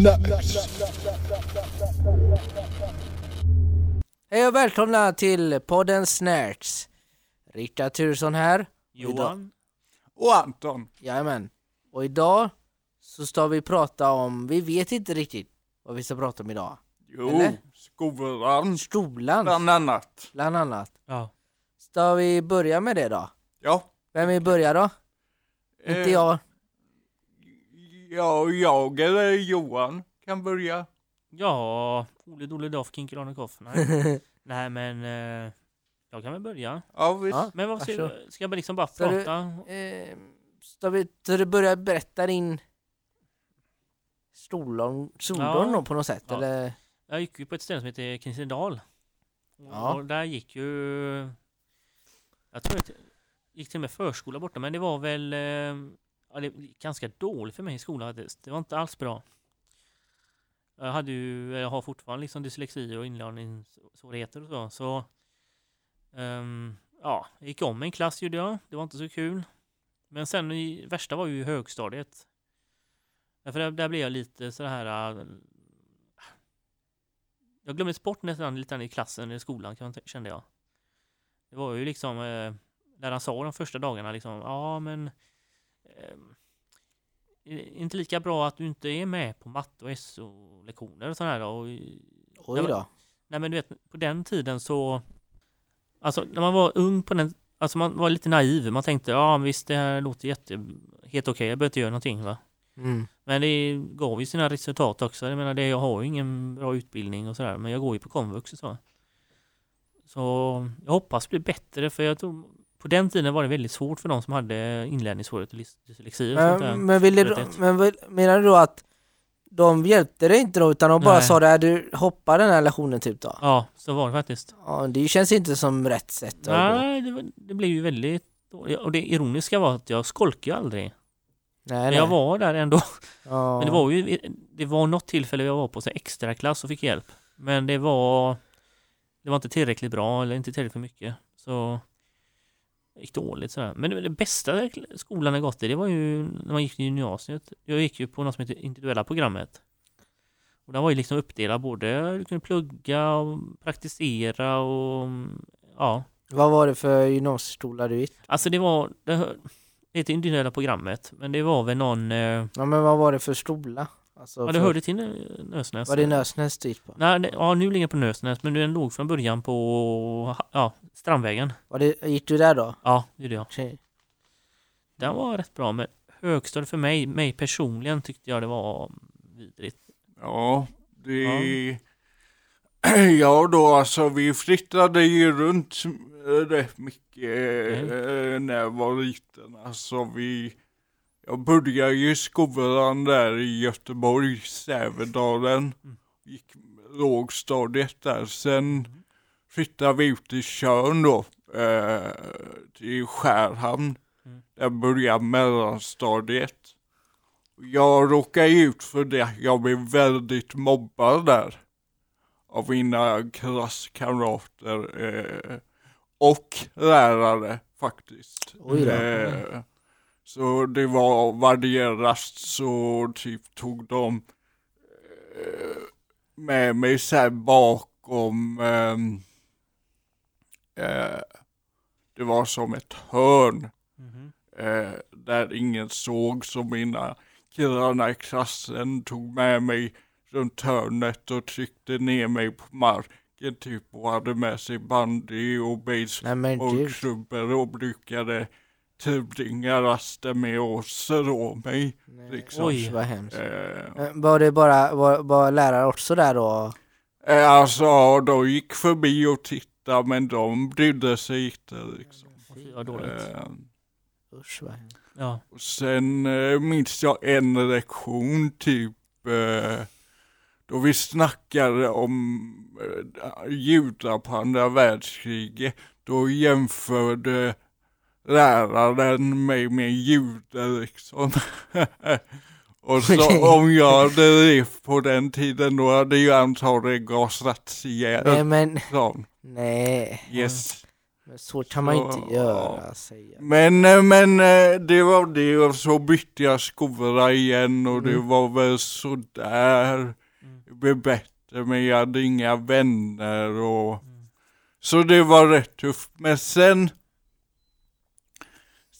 Snacks. Hej och välkomna till podden Snärts. Rickard Turesson här. Johan? Och Anton. Jajamän. Och idag så ska vi prata om, vi vet inte riktigt vad vi ska prata om idag. Jo, Eller? skolan. Skolan Bland annat. bland annat. Ja. Ska vi börja med det då? Ja. Vem vill börja då? Inte eh, jag. Ja, jag eller Johan kan börja. Ja, Ole Dole Doff, Kinkelane Koff. Nej. Nej men, eh, jag kan väl börja. Ja, visst. Ja. Men vad ska, Varsågod. ska jag bara liksom bara Så du- prata? Eh, ska vi ska du börja berätta din skolgång Ja. då på något sätt? Ja. Eller? Jag gick ju på ett ställe som heter Kristineldal. Och, Ja. och där gick ju... Jag tror att jag gick till och med förskola borta, men det var väl... Eh, ja, det gick ganska dåligt för mig i skolan faktiskt. Det var inte alls bra. Jag hade ju, jag har fortfarande liksom dyslexi och inlärningssvårigheter och så. Så... um, ja, jag gick om en klass gjorde jag. Det var inte så kul. Men sen i värsta var ju högstadiet. Därför där, där blev jag lite så här... äh, Jag glömde bort nästan lite i klassen, i skolan kan kände jag. Det var ju liksom, eh, när han sa de första dagarna liksom, ja men inte lika bra att du inte är med på matte och SO-lektioner och sådär och Oj då. Nej men du vet, på den tiden så Alltså när man var ung på den Alltså man var lite naiv, man tänkte ja visst det här låter jätte Helt okej, jag behöver inte göra någonting va Mm. Men det gav ju sina resultat också. Jag menar det, jag har ju ingen bra utbildning och sådär, men jag går ju på komvux och så. Så jag hoppas bli bättre, för jag tror på den tiden var det väldigt svårt för de som hade inlärningssvårigheter och dyslexi och sånt där. Men, men, du, men vill, menar du då att de hjälpte dig inte då utan de bara Nej. sa det, du hoppar den här lektionen typ då? Ja, så var det faktiskt. Ja, det känns inte som rätt sätt att. Nej, det, det blev ju väldigt dåligt. Och det ironiska var att jag skolkade aldrig. Nej, Men nej. jag var där ändå. ja. Men det var ju, det var något tillfälle jag var på så extra klass och fick hjälp. Men det var, det var inte tillräckligt bra eller inte tillräckligt mycket. Så gick dåligt sådär. Men det, det bästa skolan jag gått i, det var ju när man gick i gymnasiet. Jag gick ju på något som heter individuella programmet. Och där var ju liksom uppdelat både, du kunde plugga och praktisera och ja. Vad var det för gymnasieskola du gick? Alltså det var, det, det heter individuella programmet. Men det var väl någon, eh, Ja men vad var det för skola? Alltså, ja det för, hörde till Nösnäs. Var det Nösnäs gick på? Nej, det, ja nu ligger på Nösnäs, men den låg från början på ja, Strandvägen. Var det, gick du där då? Ja, det gjorde jag. Okej. Den var rätt bra, men högstadiet för mig, mig personligen tyckte jag det var vidrigt. Ja, det... Ja då alltså vi flyttade ju runt eh, rätt mycket eh, när jag var liten. Alltså vi... Jag började ju skolan där i Göteborg, Sävedalen. Mm. Gick lågstadiet där. Sen flyttade vi ut till Tjörn då. Eh, till Skärhamn. Mm. Där började mellanstadiet. Jag råkade ut för det. Jag blev väldigt mobbad där. Av mina klasskamrater. Eh, och lärare faktiskt. Oj då. Eh, så det var varje rast så typ tog de eh, med mig så bakom ehm, eh, det var som ett hörn Mhm. eh, där ingen såg så mina killarna i klassen tog med mig runt hörnet och tryckte ner mig på marken typ och hade med sig bandy och baseball Nej men och gud. klubbor och brukade tillbringa rasten med att slå mig. Nej, liksom. Oj vad hemskt. Eh, Eh, Var det bara, var, var lärare också där då? eh, alltså de gick förbi och tittade men de brydde sig inte liksom. Fy vad dåligt. Eh, Usch vad hemskt. Ja. Och sen eh, minns jag en lektion typ eh, då vi snackade om eh, judar på andra världskriget. Då jämförde läraren mig med jude liksom. Och så om jag hade levt på den tiden då hade jag antagligen gasats Nej ihjäl. men, Sån. nej. Yes. Men så kan man Så, inte göra, säger jag. Men, eh, men eh, det var det och så bytte jag skola igen och det Mm. var väl sådär. Mm. Det blev bättre men jag hade inga vänner och Mm. så det var rätt tufft. Men sen,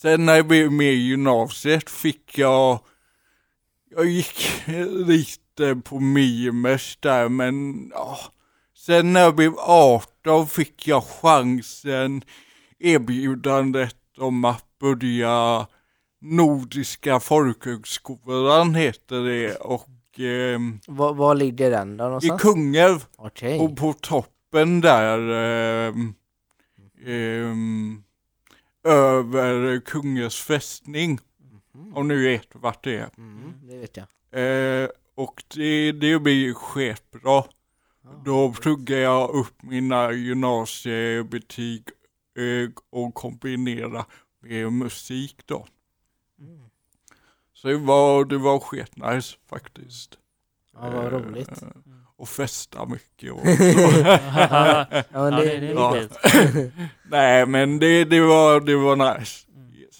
sen när jag blev med i gymnasiet fick jag, jag gick lite på Mimes där men ja. Sen när jag blev 18 fick jag chansen, erbjudandet om att börja Nordiska folkhögskolan heter det och ehm, Var, var ligger den då i någonstans? Kungälv Okej. och på toppen där ehm, ehm, över Kungens fästning, Mhm. om ni vet vart det är. Mm, det vet jag. Eh, och det, det blir skitbra. Då pluggar jag upp mina gymnasiebetyg eh, och kombinerar med musik då. Mm. Så det var, det var skitnice faktiskt. Ja, vad roligt. Eh, och festa mycket och så. Ja, men det, det, det är ja. viktigt. Nej men det, det, var, det var nice. Mm. Yes.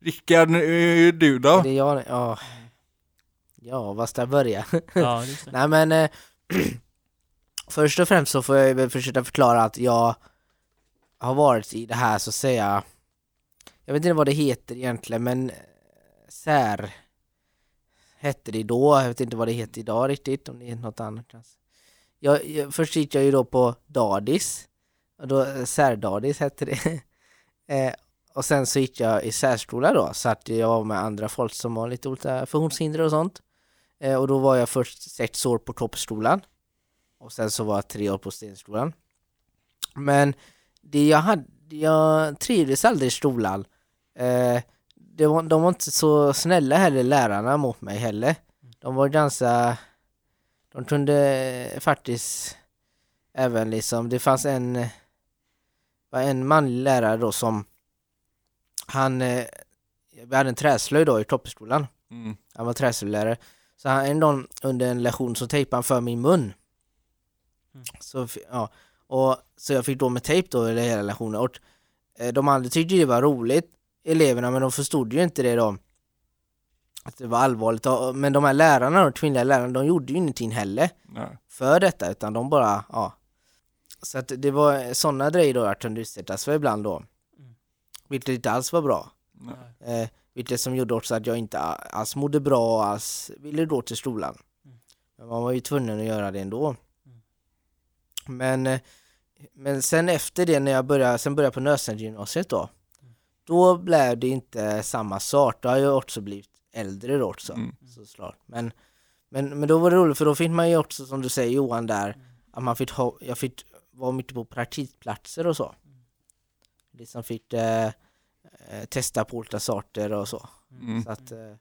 Rickard, eh, du då? det är jag, ja. Ja, var ska jag börja? Ja. Nej men eh, Först och främst så får jag väl försöka förklara att jag har varit i det här så att säga Jag vet inte vad det heter egentligen men eh, sär hette det då, jag vet inte vad det heter idag riktigt om det är något annat jag, jag, Först gick jag ju då på Dadis och då eh, särdadis hette det. Eh, och sen så gick jag i särskola då så att jag var med andra folk som har lite olika funktionshinder och sånt. Eh, och då var jag först sex år på toppskolan. Och sen så var jag tre år på stenskolan. Men det jag hade, jag trivdes aldrig i skolan. Eh, det var, de var inte så snälla heller lärarna mot mig heller. De var ganska, de kunde faktiskt även liksom, det fanns en, var en manlig lärare då som han, eh, vi hade en träslöjd då i toppskolan. Mm. Han var träslöjdlärare. Så han, en dag under en lektion så tejpade han för min mun. Mm. Så, ja, och, så jag fick då med tejp då hela lektionen. Och eh, de andra tyckte det var roligt, eleverna, men de förstod ju inte det då. Att det var allvarligt. Men de här lärarna, de kvinnliga lärarna, de gjorde ju ingenting heller Nej. för detta, utan de bara, ja. Så att det var sådana grejer då jag kunde utsättas för ibland då. Mm. Vilket inte alls var bra. Nej. Eh, vilket som gjorde också att jag inte alls mådde bra och alls ville gå till skolan. Mm. Men man var ju tvungen att göra det ändå. Mm. Men, eh, men sen efter det när jag började, sen började jag på Nösnäsgymnasiet då. Mm. Då blev det inte samma sak. Då har jag också blivit äldre då också. Mm. Såklart. Men, men, men då var det roligt för då fick man ju också som du säger Johan där, Mm. att man fick ha, jag fick vara mycket på praktikplatser och så. Liksom fick eh, eh, testa på olika sorter och så. Mm. Så att, eh,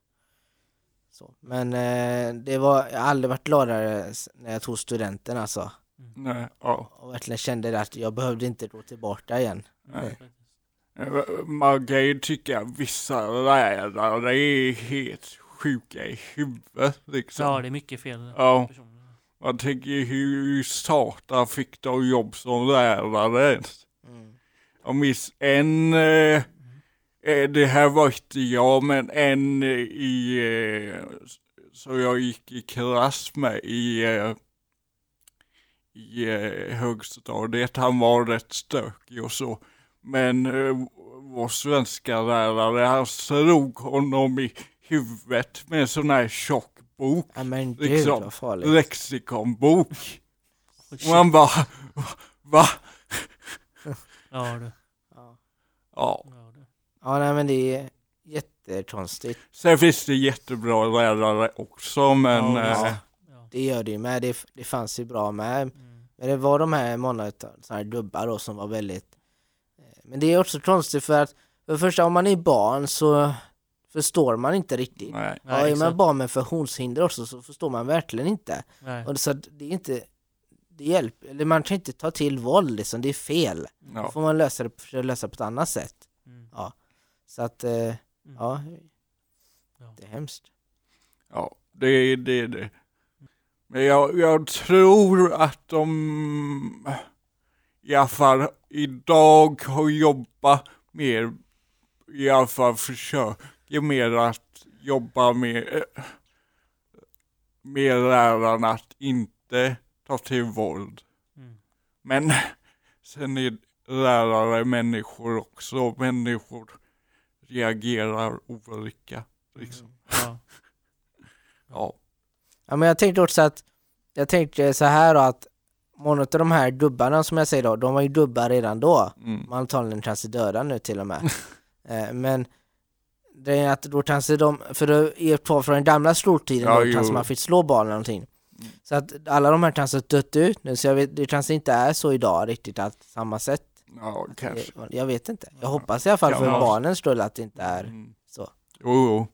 så. Men eh, det var, jag har aldrig varit gladare när jag tog studenten alltså. Nej. Ja. Och verkligen kände att jag behövde inte gå tillbaka igen. Nej. Eh, Margit tycker jag vissa lärare är helt sjuka i huvudet liksom. Ja, det är mycket fel Ja. personer. Man tänker hur satan fick de jobb som lärare ens? Mm. Jag minns en, eh, eh, det här var inte jag, men en eh, i, eh, så jag gick i klass med i, eh, i eh, högstadiet. Han var rätt stökig och så. Men eh, vår svenska lärare, han slog honom i huvudet med en sån här tjock bok, Ja men gud Liksom. vad farligt. lexikonbok. Och man bara, va? Ja, du. Ja. Ja. Ja, nej men det är jättekonstigt. Sen finns det jättebra lärare också, men Ja, eh, Ja. Det gör det ju med. Det, det fanns ju bra med. Mm. Men det var de här utav såna här dubbar då som var väldigt Men det är också konstigt för att för det första om man är barn så förstår man inte riktigt. nej. Ja, är man barn med funktionshinder också så förstår man verkligen inte. Nej. Och så det är inte det hjälper, eller man kan inte ta till våld liksom, det är fel. Då Ja. får man lösa det, försöka lösa på ett annat sätt. Mm. Så att, eh, Mm. ja, Ja. det är hemskt. Ja, det är det. det. Men jag, jag tror att de i alla fall idag har jobbat mer, i alla fall försöker mer att jobba med, med lärarna att inte ta till våld. Mm. Men sen är lärare människor också, människor reagerar olika. Liksom. Ja. Ja. Ja men jag tänkte också att, jag tänkte så här då att många av de här dubbarna som jag säger då, de var ju dubbar redan då. Mm. Man antagligen kanske döda nu till och med. eh, men det är att då kanske de, för det är kvar från den gamla skoltiden Ja, då kanske man fick slå barn eller någonting. Så att alla de här kanske dött ut nu, så jag vet, det kanske inte är så idag riktigt att samma sätt. Ja, kanske. Jag, jag vet inte. Jag hoppas i alla fall Ja, för ja. barnens skull att det inte är Mm. så. Jo, jo.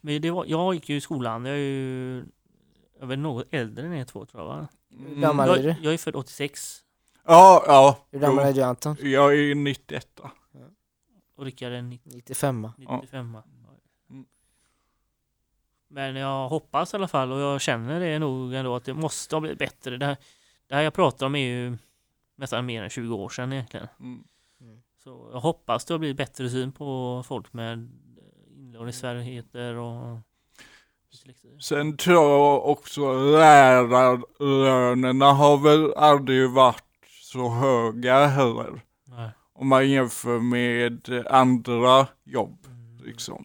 Men det var, jag gick ju i skolan, jag är ju jag är väl något äldre än er två tror jag va? Hur gammal är Jag, du? jag är född 86 Ja, ja. Hur gammal är du Anton? Jag är 91. och Rickard är 90 95 95 Mm. Men jag hoppas i alla fall och jag känner det nog ändå att det måste ha blivit bättre. Det här, det här jag pratar om är ju nästan mer än 20 år sedan egentligen. Mm. Så jag hoppas det har blivit bättre syn på folk med inlåningssvårigheter och. Sen tror jag också lärarlönerna har väl aldrig varit så höga heller. Nej. Om man jämför med andra jobb Mm. liksom.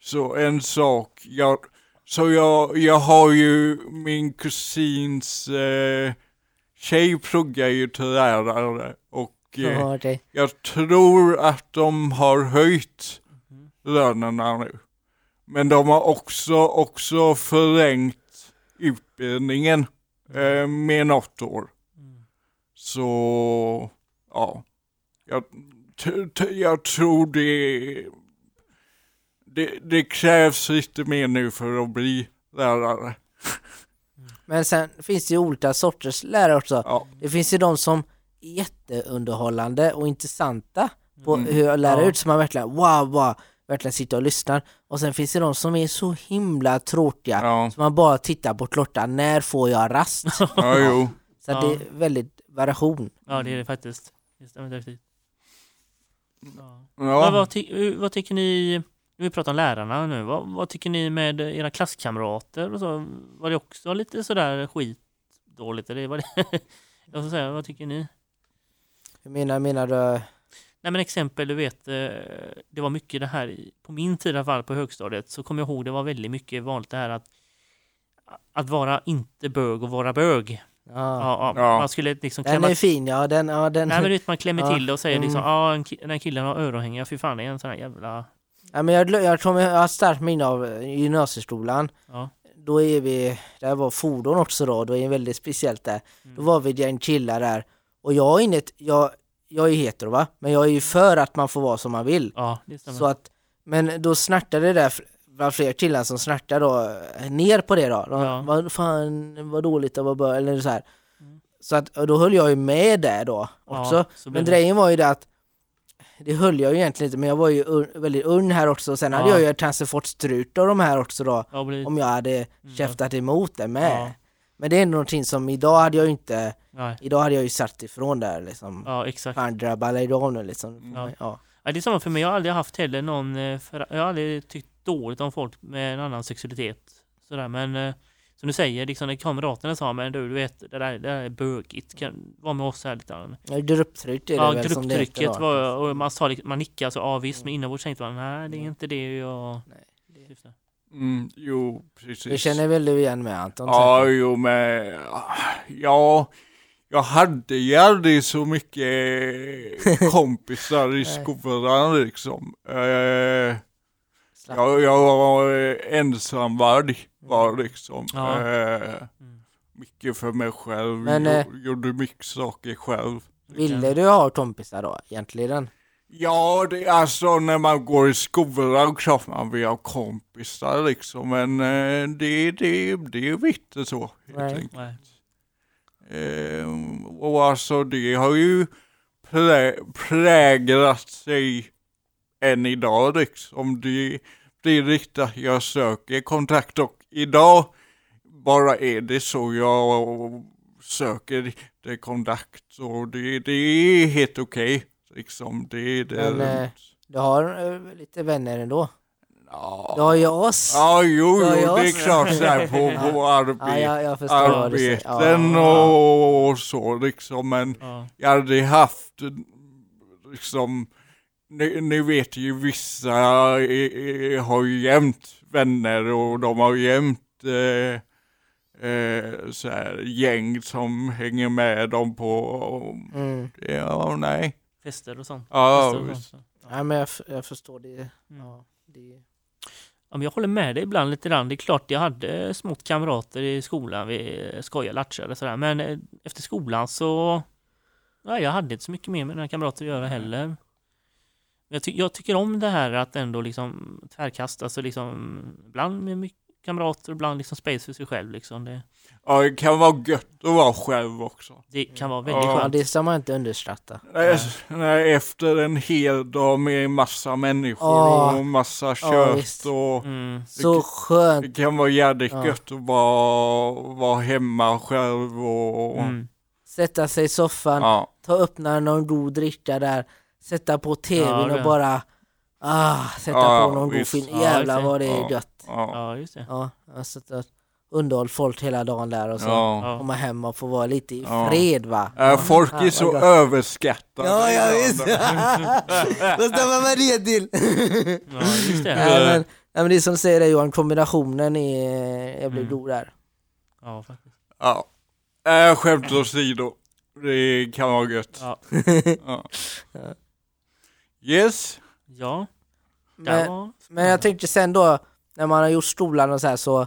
Så en sak, jag, så jag, jag har ju min kusins eh, tjej pluggar ju till lärare och eh, jag tror att de har höjt Mhm. lönerna nu. Men de har också, också förlängt utbildningen eh, med något år. Mm. Så, ja. Jag, t- t- jag tror det, det, det krävs lite mer nu för att bli lärare. Men sen finns det ju olika sorters lärare också. Ja, Det finns ju de som är jätteunderhållande och intressanta på Mm. hur att lära Ja. ut så man verkligen wow, wow, verkligen sitter och lyssnar. Och sen finns det de som är så himla tråkiga ja, så man bara tittar på klockan, när får jag rast? ja jo. Så Ja. det är väldigt variation. Ja det är det faktiskt. Det stämmer definitivt. Ja. Ja. Vad, vad, ty, vad tycker ni, nu vi pratar om lärarna nu, vad, vad tycker ni med era klasskamrater och så? Var det också lite sådär skit dåligt eller var det, jag ska säga, vad tycker ni? Hur menar, menar du? Nej men exempel, du vet, eh, det var mycket det här på min tid i alla fall på högstadiet så kommer jag ihåg det var väldigt mycket vanligt det här att att vara inte bög och vara bög. Ja. Ja, ja. Ja. Man skulle liksom Den klämma är fin, ja den, ja den. Nej men vet, man klämmer Ja, till det och säger liksom mm. ja, en ki- den här killen har öronhängen, fy fan det är en sån här jävla... Ja, men jag, jag, tror jag har ett starkt minne av eh, gymnasieskolan. Ja. Då är vi, det var fordon också då, då är det väldigt speciellt där. Då Mm. var vi gäng killar där. Och jag är inget, jag, jag är hetero va, men jag är ju för att man får vara som man vill. Ja, det stämmer. Så att, men då snackade det där, fler killar som snackade då, eh, ner på det då. De, Ja. Vad fan, vad dåligt det var, bör, eller så här. Mm. Så att, då höll jag ju med där då också. Ja, men grejen var ju det att det höll jag ju egentligen inte, men jag var ju un, väldigt ung här också. Sen hade Ja. jag ju kanske fått strut av de här också då, om jag hade Mm. käftat emot det med. Men det är ändå någonting som idag hade jag ju inte, Nej. idag hade jag ju sagt ifrån där liksom. Ja, exakt. Fan drabbar dig av nu liksom. Ja. Ja. Ja, det är samma för mig, jag har aldrig haft heller någon, eh, för, jag har aldrig tyckt dåligt om folk med en annan sexualitet. Sådär, men eh, som du säger, liksom när kamraterna sa men du, du vet, det där, det där är bögigt, kan vara med oss här lite. grann." Ja, Grupptryck är det Ja, väl som det heter då. var, och man sa liksom- man nickade så ja visst, men inombords tänkte man nej, det är inte det jag... Nej, det. Mm, jo, precis. Det känner väl du igen med Anton? Ja, säkert? jo, men ja, jag hade ju aldrig så mycket kompisar i skolan liksom. Eh, jag, jag var eh, ensamvarg var liksom. Ja. Eh, Mm. mycket för mig själv, Men, jo, eh, gjorde mycket saker själv. Ville du ha kompisar då egentligen? Ja, det är alltså när man går i skolan klart man vill ha kompisar liksom, men eh, det, det, det är inte så helt Nej. enkelt. Nej. Ehm, och alltså det har ju prä, präglat sig än idag liksom. Det, det är riktigt att jag söker kontakt och idag bara är det så jag söker lite kontakt och det, det är helt okej. Liksom, det, det Men, eh, Du har eh, lite vänner ändå. ja. Du har ju oss. Ja, jo, Ja, jo, jag- det är klart så här på, på Ja, arbete, jag, jag arbeten Ja. och, och så liksom, men Ja. jag hade haft liksom, ni, ni vet ju vissa eh, eh, har ju jämt vänner och de har jämt eh, eh, så här, gäng som hänger med dem på, Mm. ja, nej. Fester och sånt. Ja, Fester och visst. sånt. Ja, men jag, jag förstår det. Mm. Ja, det. Ja, men jag håller med dig ibland lite grann. Det är klart jag hade smått kamrater i skolan. Vi skojade, latchade och sådär. Men eh, efter skolan så... Nej, jag hade inte så mycket mer med mina kamrater att göra heller. Men Jag, ty jag tycker om det här att ändå liksom tvärkasta, alltså liksom ibland med mycket kamrater, ibland liksom space för sig själv liksom. Det, Ja, det kan vara gött att vara själv också. det kan vara väldigt Ja, Ja, skönt. det ska man inte underskatta. Nej, nej, efter en hel dag med massa människor Ja. och massa Ja, kött visst. och Mm. Så skönt. det kan vara jävligt Ja. gött att vara, vara hemma själv och Mm. Sätta sig i soffan, ja. ta öppna någon god dricka där, sätta på tvn Ja, det- och bara ah, sätta Ja, på någon visst. god film. Ja, Jävlar det. vad det är Ja. gött. Ja. Ja, just det. Ja, jag sätter underhåll folk hela dagen där och så Ja. Ja. komma hem och få vara lite i Ja. fred va. Äh, folk Ja, är så gott. överskattade. Ja, ja visst! Vad ska man med det till? Ja, just det. Nej, men, nej, men det är som du säger Johan, kombinationen är jävligt Mm. god där. Ja, faktiskt. Ja. Äh, skämt åsido. Det kan vara gött. Ja. Ja. Yes. Ja, det Men, men jag tänkte sen då, när man har gjort skolan och så här så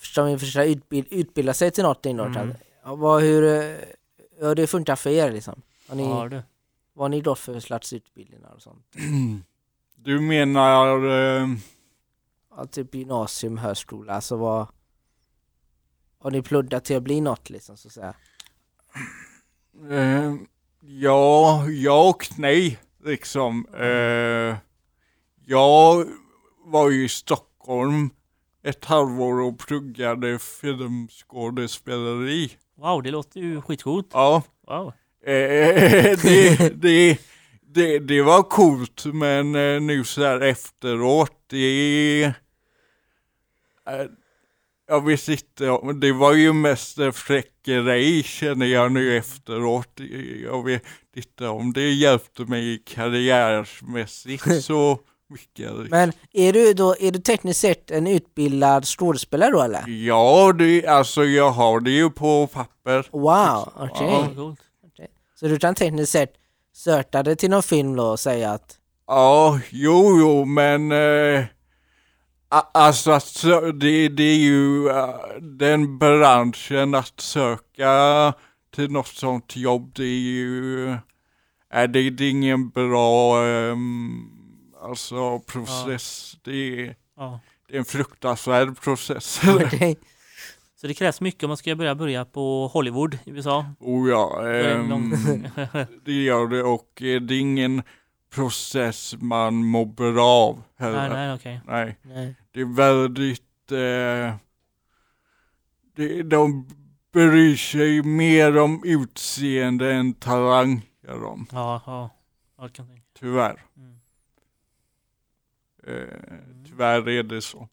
ska man försöka utbild, utbilda sig till något inåt. Mm. Ja, vad, hur, hur har det funkat för er liksom? Har ni, Ja, du. vad har ni gått för slags utbildningar och sånt? Du menar... Eh, Ja, typ gymnasium, högskola, alltså vad har ni pluggat till att bli något liksom så att säga? eh, ja, ja och nej. Liksom. Eh, jag var ju i Stockholm ett halvår och pluggade filmskådespeleri. Wow, det låter ju skitcoolt. Ja. Wow. Eh, det, det, det, det var coolt men eh, nu så här efteråt, det eh, inte, om- det var ju mest en fräckeri känner jag nu efteråt. Jag vet inte om det hjälpte mig karriärmässigt så mycket. Men är du då, är du tekniskt sett en utbildad skådespelare då eller? Ja, det, alltså jag har det ju på papper. Wow, okej. Ja, coolt. Så du kan tekniskt sett söka dig till någon film då och säga att Ja, jo, jo, men eh, alltså det, det är ju eh, den branschen att söka till något sånt jobb, det är ju, eh, det, det är ingen bra ehm, alltså process. Det, är, Ja. det är en fruktansvärd process. okej, Så det krävs mycket om man ska börja börja på Hollywood i USA. oh ja, lång... det gör det och eh, det är ingen process man mår bra av nej, heller. nej, okej. nej. Nej. Det är väldigt... Eh, det, de bryr sig mer om utseende än talang, gör de. Ja, ja. Kan tänka. Tyvärr. Mm. Eh, tyvärr är det så.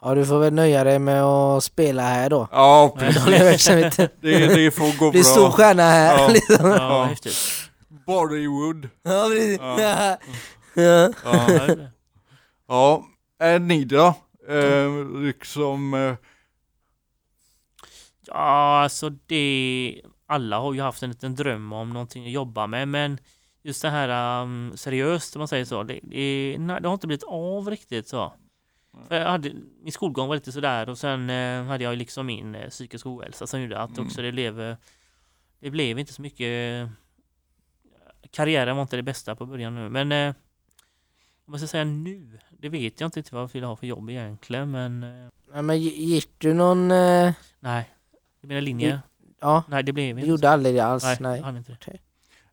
Ja du får väl nöja dig med att spela här då. Ja, Nej. Precis. Det, det får gå Bli stor bra. stjärna här Ja. liksom. Ja, Ja. häftigt. Bollywood. Ja, precis. Ja. Ja. Ja, Ja, ja. Ni då? Eh, liksom... Eh, Ja, alltså det... Alla har ju haft en liten dröm om någonting att jobba med, men just det här um, seriöst, om man säger så, det, det, nej, det har inte blivit av riktigt så. För jag hade, min skolgång var lite sådär och sen eh, hade jag ju liksom min eh, psykisk ohälsa som gjorde att Mm. också det blev eh, Det blev inte så mycket Karriären var inte det bästa på början nu men eh, Om jag ska säga nu Det vet jag inte vad jag vill ha för jobb egentligen men eh, Ja, men gi- gick du någon... eh, Nej Det menar linje Ja, Nej det blev du inte gjorde aldrig det alls? Nej, Nej. hann inte det.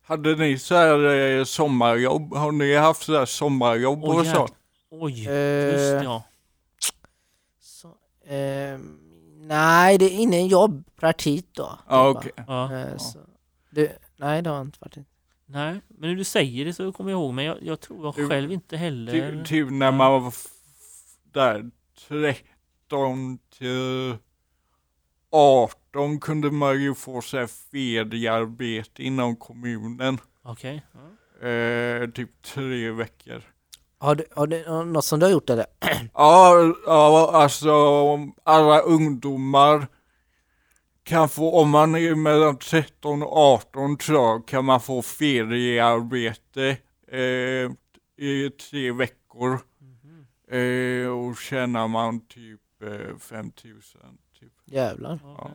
hade ni så här eh, sommarjobb? Har ni haft så här sommarjobb Åh, och så? Oj, Eh, just ja så, eh, Nej, det är innan jobb, praktik då. Ja, typ, okej. Ja. Eh, så. Du, nej, det har inte varit. Nej, men när du säger det så kommer jag ihåg, men jag, jag tror jag Du- själv inte heller... Typ, typ när man var där 13 till 18 kunde man ju få här feriearbete inom kommunen. Okej. Ja. Eh, typ tre veckor. Har du, har du något som du har gjort eller? Ja, ja, alltså alla ungdomar kan få, om man är mellan 13 och 18 tror jag, kan man få feriearbete eh, i tre veckor. Mhm. Eh, och tjänar man typ eh, 5000. Typ. Jävlar. Okej.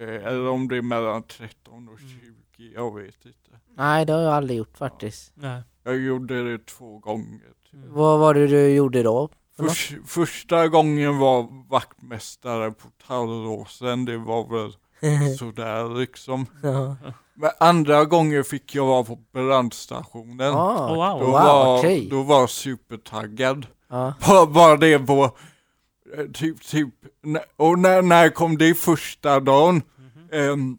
Eh, eller om det är mellan 13 Mm. och 20, jag vet inte. Nej, det har jag aldrig gjort faktiskt. Nej. Jag gjorde det två gånger. Mm. Vad var det du gjorde då? Förs, första gången var vaktmästare på Tallåsen, det var väl sådär liksom. Ja. Men andra gången fick jag vara på brandstationen. Ah, Oh, wow. Då, wow, var, okej. då var jag supertaggad. Ja. Bara, bara det var eh, typ, typ, och när, när jag kom dit första dagen, Mhm. ehm,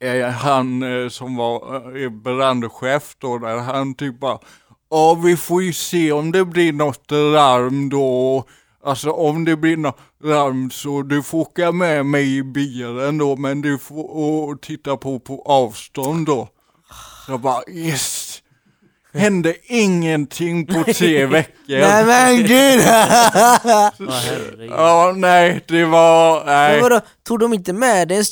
eh, han eh, som var eh, brandchef då, där han typ bara, ja vi får ju se om det blir något larm då, alltså om det blir något larm så du får åka med mig i bilen då, men du får titta på på avstånd då. Så jag bara yes! Hände ingenting på tre veckor. Nej men gud! Ja. Ja, nej, det var, men nej. vadå, tog de inte med dig en,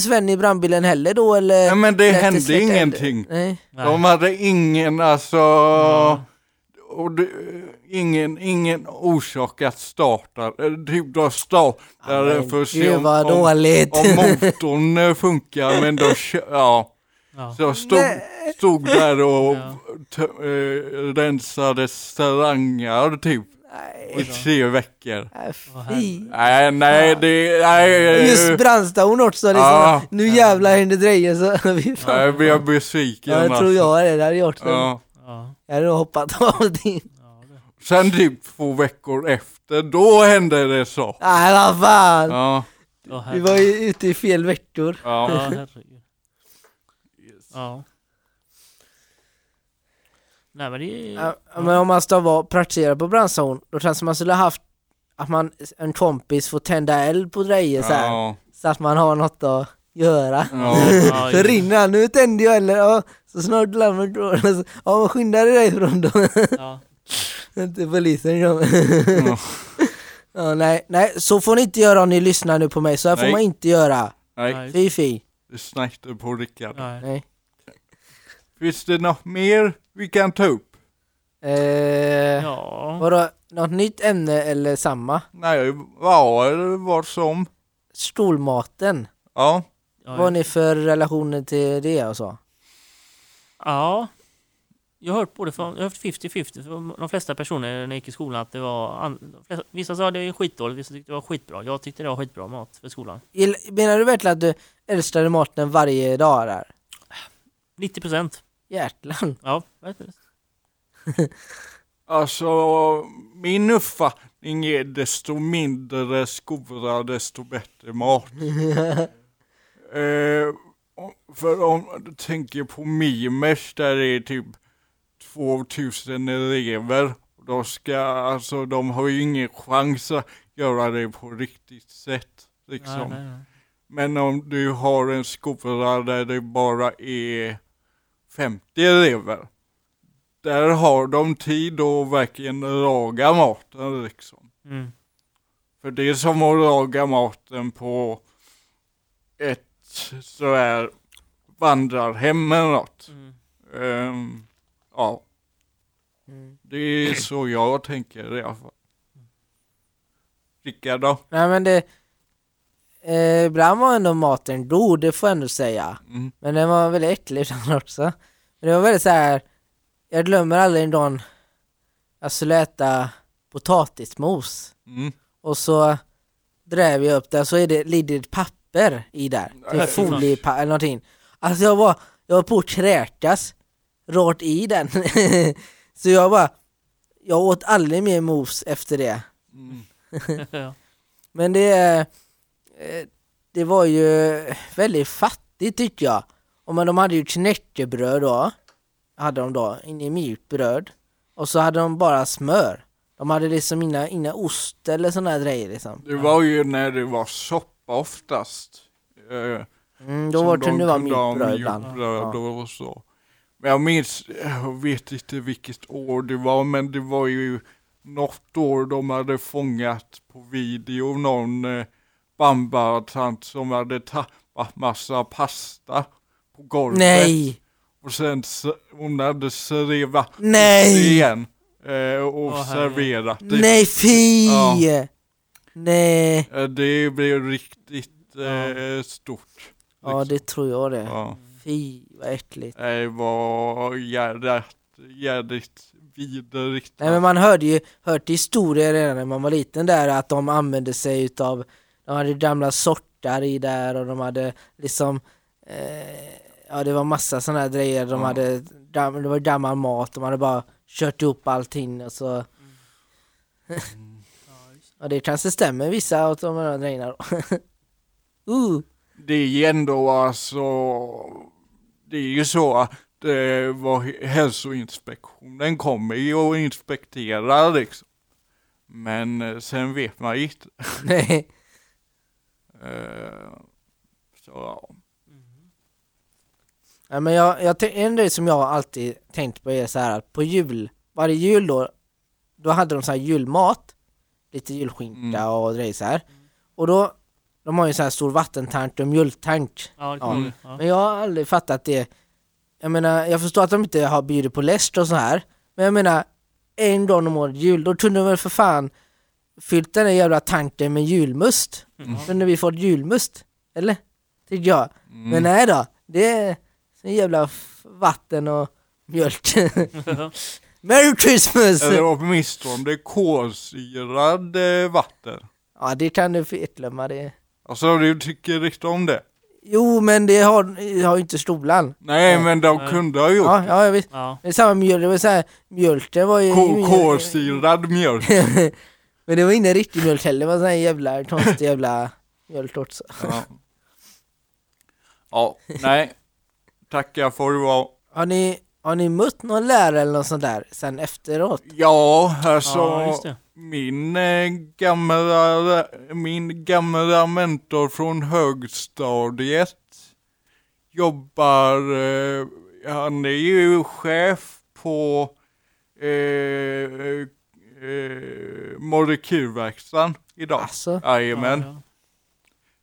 Sven i brandbilen heller då eller? Nej men det hände ingenting. Nej. De hade ingen, alltså, Mm. och det, ingen, ingen orsak att starta. Eller Typ de startade Men för att se om, om, om motorn eh, funkar, men kö- ja. Ja. Så jag stod, stod där och Ja. eh, rensade starangar typ i Nej, tre veckor. nej, Åh, fy. Nej, nej, det, nej. Just brandstation också liksom. Ja. Nu jävlar händer grejer så. Nej, jag blev besviken. Ja, jag tror alltså. jag det, det hade jag gjort. Ja. Ja. Jag hade nog hoppat av din. Sen typ två veckor efter, då hände det så. Nej vad fan! Ja. Ja, Vi var ju ute i fel veckor. Ja, Ja. herregud. Ja. Nej men det är... Ja, Men om man ska vara praktisera på brandstation, då som man skulle haft att man, en kompis får tända eld på grejer så här, Ja. så att man har något att göra. Ja. Ja, Så rinner han, nu tänder jag eller ja, så snart går, så, ja men skynda dig därifrån då. Ja. Inte polisen då. Ja. Ja, nej, nej, så får ni inte göra om ni lyssnar nu på mig, så här får Nej. man inte göra. Nej. Fy fy. det snackade på Rickard. Nej. Nej. Finns det något mer vi kan ta upp? Eh, Ja. Vadå, något nytt ämne eller samma? Nej, vad eller vad som. Skolmaten, Ja. Ja, vad har ni för relationer till det och så? Ja. Jag har hört både från, jag har haft 50-50 från de flesta personer när jag gick i skolan att det var, flesta, vissa sa det är skitdåligt, vissa tyckte det var skitbra. Jag tyckte det var skitbra mat för skolan. Menar du verkligen att du älskade maten varje dag där? 90 procent. Jäklar. Ja. Alltså, min uppfattning är desto mindre skola, desto bättre mat. eh, för om du tänker på Mimers där det är typ 2000 elever. Då ska, alltså de har ju ingen chans att göra det på riktigt sätt. Liksom. Nej, nej, nej. Men om du har en skola där det bara är 50 elever. Där har de tid att verkligen laga maten liksom. Mm. För det är som att laga maten på ett sådär vandrarhem eller något. Mm. Ehm, ja, Mm. det är så jag tänker i alla fall. Rickard då? Nej men det... Eh, ibland var ändå maten god, det får jag ändå säga. Mm. Men den var väldigt äcklig ibland också. Men det var väldigt så här. jag glömmer aldrig en dag jag skulle äta potatismos. Mm. Och så dräv jag upp det så är det, ligger ett papper i där. Typ Nej, foliepa- eller någonting. Alltså jag var, jag var på att kräkas rakt i den. så jag bara, jag åt aldrig mer mos efter det. Mm. Men det, är, det var ju väldigt fattigt tyckte jag. Och men de hade ju knäckebröd då, hade de då, inne i mjukt bröd. Och så hade de bara smör. De hade liksom inga, inga ost eller sådana här grejer liksom. Det var ju när det var soppa oftast. Eh, Mm, då var, det ha mjukt bröd ibland. Ja. så. Men jag minns, jag vet inte vilket år det var, men det var ju något år de hade fångat på video någon bambatant som hade tappat massa pasta på golvet. Nej! Och sen hon hade serverat det Nej! igen eh, och Åh, serverat det. Nej fy! Ja. Nej! Eh, Det blev riktigt eh, stort. Ja det tror jag det. Ja. Fy vad äckligt. Det var jädrigt, jädrigt vidrigt. Nej men man hörde ju, hört historier redan när man var liten där att de använde sig utav, de hade gamla sortar i där och de hade liksom eh, Ja det var massa sådana här grejer, de Ja. hade, dam- det var gammal mat, de hade bara kört ihop allting och så Ja det kanske stämmer vissa av de här grejerna då. uh, Det är ju ändå alltså, det är ju så att det var hälsoinspektionen kommer ju och inspekterar liksom. Men eh, sen vet man inte. nej. Eh, Så ja. Ja, men jag, jag, en grej som jag alltid tänkt på är så här att på jul, varje jul då, då hade de så här julmat, lite julskinka Mm. och grejer så här. Och då, de har ju så här stor vattentank och mjölktank. Ja, Ja. ja. Men jag har aldrig fattat det. Jag menar, jag förstår att de inte har bjudit på läst och så här. Men jag menar, en dag om året jul, då kunde de väl för fan fyllt den där jävla tanken med julmust. Mm. Kunde vi fått julmust? Eller? Tycker jag. Mm. Men nej då, det är så jävla vatten och mjölk. Merry Christmas! Eller åtminstone kolsyrad eh, vatten. Ja det kan du fetglömma det. Alltså du tycker inte om det? Jo men det har, det har ju inte stolan. Nej Ja. men de kunde ha gjort Ja, ja jag vet. ja. Det är samma mjölk, det var så här, mjölken var ju... Ko- kolsyrad mjölk. men det var ingen riktig mjölk heller, det var sån här jävla konstig jävla mjölk också. Ja. ja, nej. Tackar det vara. Har ni, har ni mött någon lärare eller något sånt där sen efteråt? Ja, alltså ja, just det. min eh, gamla, min gamla mentor från högstadiet jobbar, eh, han är ju chef på eh, eh, molekylverkstan idag. Alltså? Jajamän. Ja, ja.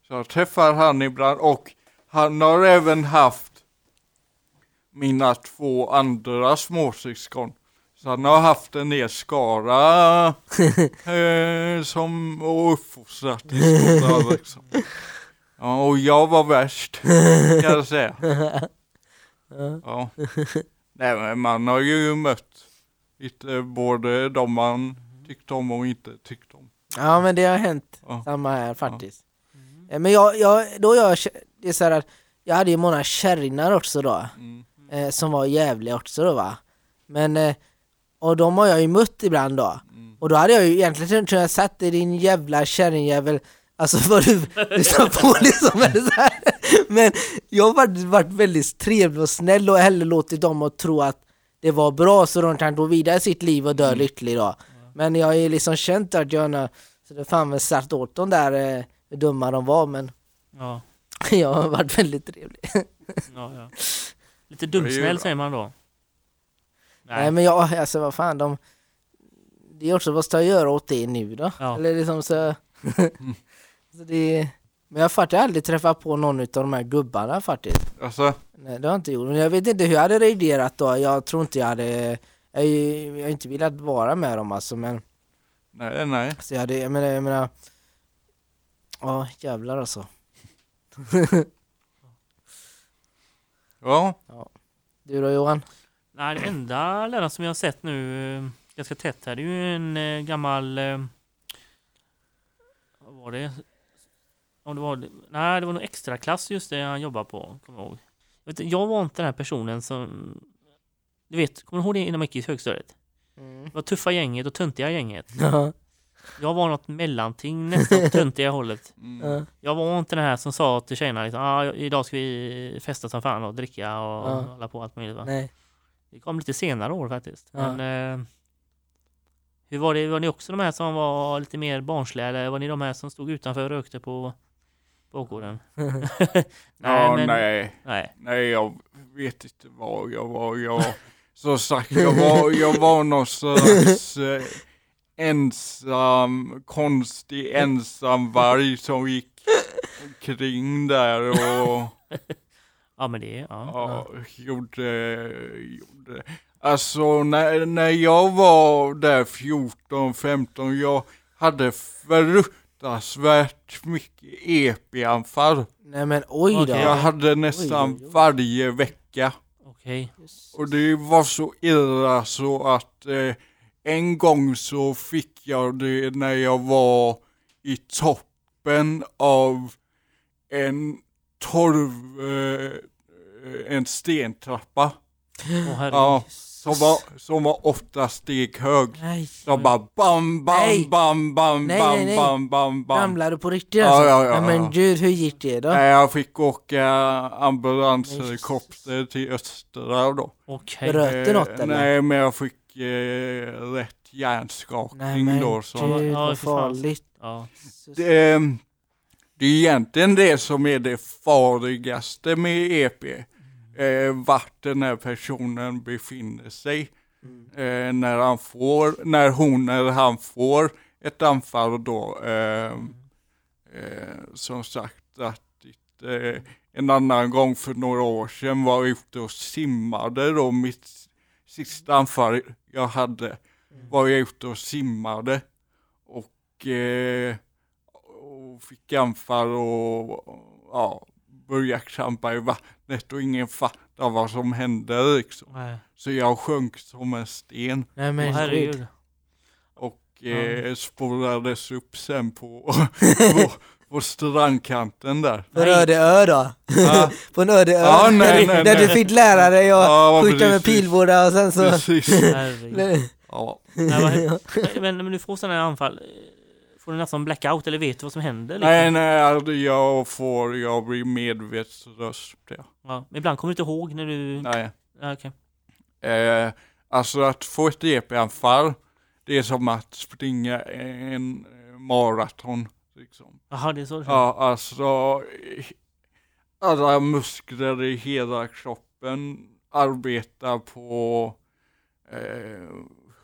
Så jag träffar han ibland och han har även haft mina två andra småsyskon. Så han har haft en hel skara eh, som och uppfostrat i skolan liksom. Ja, och jag var värst kan jag säga. Ja. Nej men man har ju mött lite både de man tyckte om och inte tyckte om. Ja men det har hänt, Ja. samma här faktiskt. Eh, Men jag, jag, då jag, det är så att jag hade ju många kärringar också då, Mm. eh, som var jävliga också då va. Men, eh, och de har jag ju mött ibland då. Mm. Och då hade jag ju egentligen kunnat satt i din jävla kärringjävel Alltså vad du lyssnar på liksom eller så här. Men jag har varit, varit väldigt trevlig och snäll och hellre låtit dem att tro att det var bra så de kan gå vidare i sitt liv och dö Mm. lycklig då. Men jag har ju liksom känt att jag så det fan väl sagt åt dem där eh, hur dumma de var men Ja, jag har varit väldigt trevlig. ja, ja. Lite dumsnäll säger man då. Nej men jag, alltså vad fan de Det är också vad ska jag göra åt det nu då? Ja. Eller liksom så, så det, Men jag har faktiskt aldrig träffat på någon av de här gubbarna faktiskt. Alltså, Nej det har jag inte gjort, men jag vet inte hur jag hade reagerat då, jag tror inte jag hade Jag, jag har inte velat vara med dem alltså men nej, nej. Så jag hade, jag menar, jag menar Ja jävlar alltså. Ja, Du då Johan? Nej, det enda läraren som jag har sett nu eh, ganska tätt här, det är ju en eh, gammal... eh, Vad var det? Om det var, nej, det var nog extra klass just det han jobbar på, kommer jag ihåg. Jag, vet, inte, jag var inte den här personen som... Du vet, kommer du ihåg det innan man gick i högstadiet? Mm. Det var tuffa gänget och töntiga gänget. Ja. Jag var något mellanting, nästan på töntiga hållet. Mm. Ja. Jag var inte den här som sa till tjejerna liksom, ah, idag ska vi festa som fan och dricka och Ja. hålla på allt möjligt. Va? Nej. Det kom lite senare år faktiskt. Ja. Men, eh, hur var det, var ni också de här som var lite mer barnsliga eller var ni de här som stod utanför och rökte på bakgården? Ja, men- nej. nej. Nej, jag vet inte vad jag var. Jag var som sagt, jag var, jag var någon slags eh, ensam, konstig ensam varg som gick omkring där och Ja men det, ja. ja, gjorde, gjorde. Alltså när, när jag var där 14, 15, jag hade fruktansvärt mycket EP-anfall. Nej men oj då. Jag hade nästan Oj, oj, oj. varje vecka. Okej. Och det var så illa så att eh, en gång så fick jag det när jag var i toppen av en torv, eh, en stentrappa. Åh herregud. Ja, som var, som var åtta steg hög. Nej. De bara bam, bam, Nej. bam, bam, Nej, bam, nej, nej. bam, bam, bam. Ramlade du på riktigt Ja, alltså? ja, ja, Nej, men ja. gud, hur gick det då? Nej, Jag fick åka ambulanshelikopter till Östra då. Okej. Bröt du något Eh, eller? Nej, men jag fick eh, rätt hjärnskakning Nej men då. Så. gud Ja, vad farligt. Ja. Det, eh, det är egentligen det som är det farligaste med EP. Eh, vart den här personen befinner sig. Mm. Eh, när han får, när hon eller han får ett anfall då. Eh, eh, som sagt att eh, en annan gång för några år sedan var jag ute och simmade då. Mitt sista anfall jag hade var jag ute och simmade. Och, eh, och fick anfall och ja, började krampa i vattnet och ingen fattade vad som hände liksom. Nej. Så jag sjönk som en sten Nej men gud. herregud. och eh, spolades upp sen på, på, på strandkanten där. På en öde ö då? Ja, På en öde ö? Ja, nej, nej, där du fick lära dig att Ja, skjuta med pilbågar och sen så... precis. Ja. Nej, men, men du får sådana här anfall. Får du nästan blackout eller vet du vad som händer? Liksom? Nej, nej, alltså, jag får, jag blir medvetslös. Ja. Ja, men ibland kommer du inte ihåg när du... Nej. Ja, okej. Eh, alltså att få ett EP-anfall, det är som att springa en maraton. Liksom. Jaha, det är så det Ja, alltså alla muskler i hela kroppen arbetar på eh,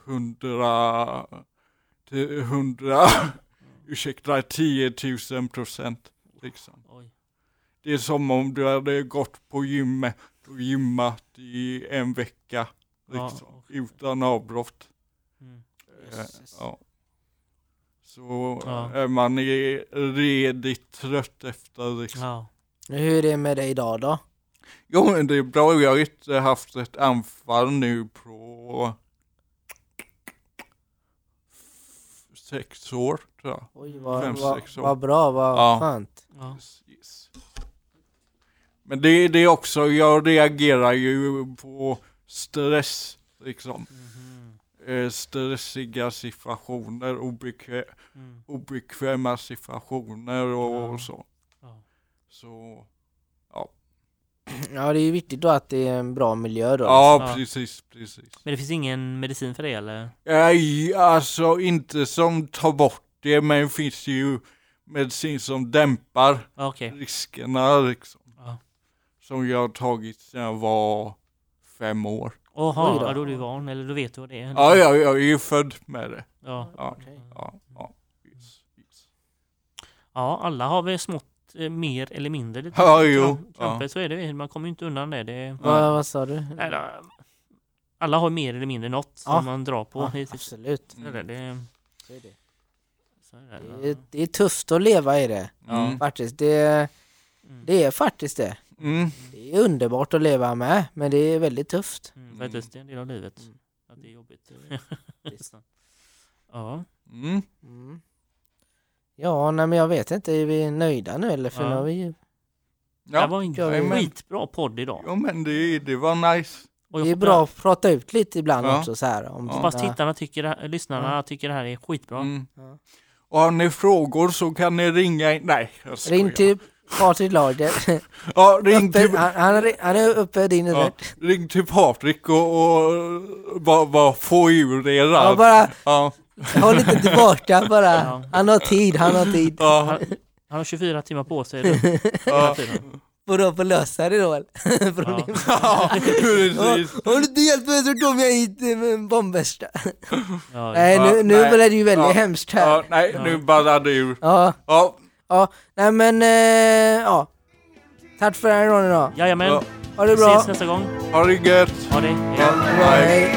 hundra, till hundra, ursäkta, 10 000 procent. Liksom. Oj. Det är som om du hade gått på gymmet och gymmat i en vecka. Ja, Liksom, okej. Utan avbrott. Mm. Eh, Jösses. Ja. Så Ja. är man i- redigt trött efter liksom. Ja. Hur är det med dig idag då? Jo men det är bra, jag har inte haft ett anfall nu på sex år tror jag. Oj vad, Fem, vad, sex år. vad bra, vad Ja. skönt. ja. Precis. Men det, det är också, jag reagerar ju på stress liksom. Eh, stressiga situationer, obekvä Mm. obekväma situationer och, Ja. och så. Ja. Så, Ja det är ju viktigt då att det är en bra miljö då. ja Ja. precis, precis. Men det finns ingen medicin för det eller? Nej, alltså inte som tar bort det, men det finns ju medicin som dämpar Ja, okej. riskerna liksom. Ja. Som jag har tagit sedan jag var fem år. Jaha, Oj då. ja, då är du van, eller då vet du vad det är. Ja, ja jag är ju född med det. Ja. Ja, Okej. ja, ja. Yes, yes. ja, alla har väl smått eh, mer eller mindre lite Ja, jo, kramp- ja. kramper, så är det. Man kommer ju inte undan det. det Vad, vad sa du? alla har mer eller mindre något som Ja. man drar på. Ja, typ- absolut. så är det, det, Så är det. så är det. Det, är, det är tufft att leva i det. Mm. Faktiskt. Det, Mm. det är faktiskt det. Mm. Det är underbart att leva med, men det är väldigt tufft. Mm, faktiskt, det är en del av livet. Mm. Att det är jobbigt. Visst. ja. Mm. Ja, nej men jag vet inte, är vi nöjda nu eller? För Ja. nu har vi det här Ja, var en skitbra podd idag. jo, men det, det var nice. Och jag Det är hoppas- bra att prata ut lite ibland Ja. också så här. Om Ja. Sådana- tittarna tycker, det här- lyssnarna tycker det här är skitbra. Mm. Ja. Och har ni frågor så kan ni ringa in. Nej, jag skojar. Ring till Patrik Lager. Ja, ring Uppe, till, han, han, är, han är uppe din ja, ja. ring till Patrik och, och bara, bara få ur er ja, allt. bara Ja, håll inte tillbaka bara. Ja. Han har tid, han har tid. ja, Han, han har 24 timmar på sig. hela ja. Får du få lösa det då eller? Ja precis. Om du inte hjälper mig så kommer jag hit med en bombväska. Ja, Nej Ja, nu, nu nej. blev det ju väldigt Ja. hemskt här. Ja, nej, nu ballar det ur. Ja, Ja, ja, nej men eh, ja. Tack för den här gången då. Jajamän, ja. Ha det vi bra. ses nästa gång. ha det gött. Ha det. Hej. hej.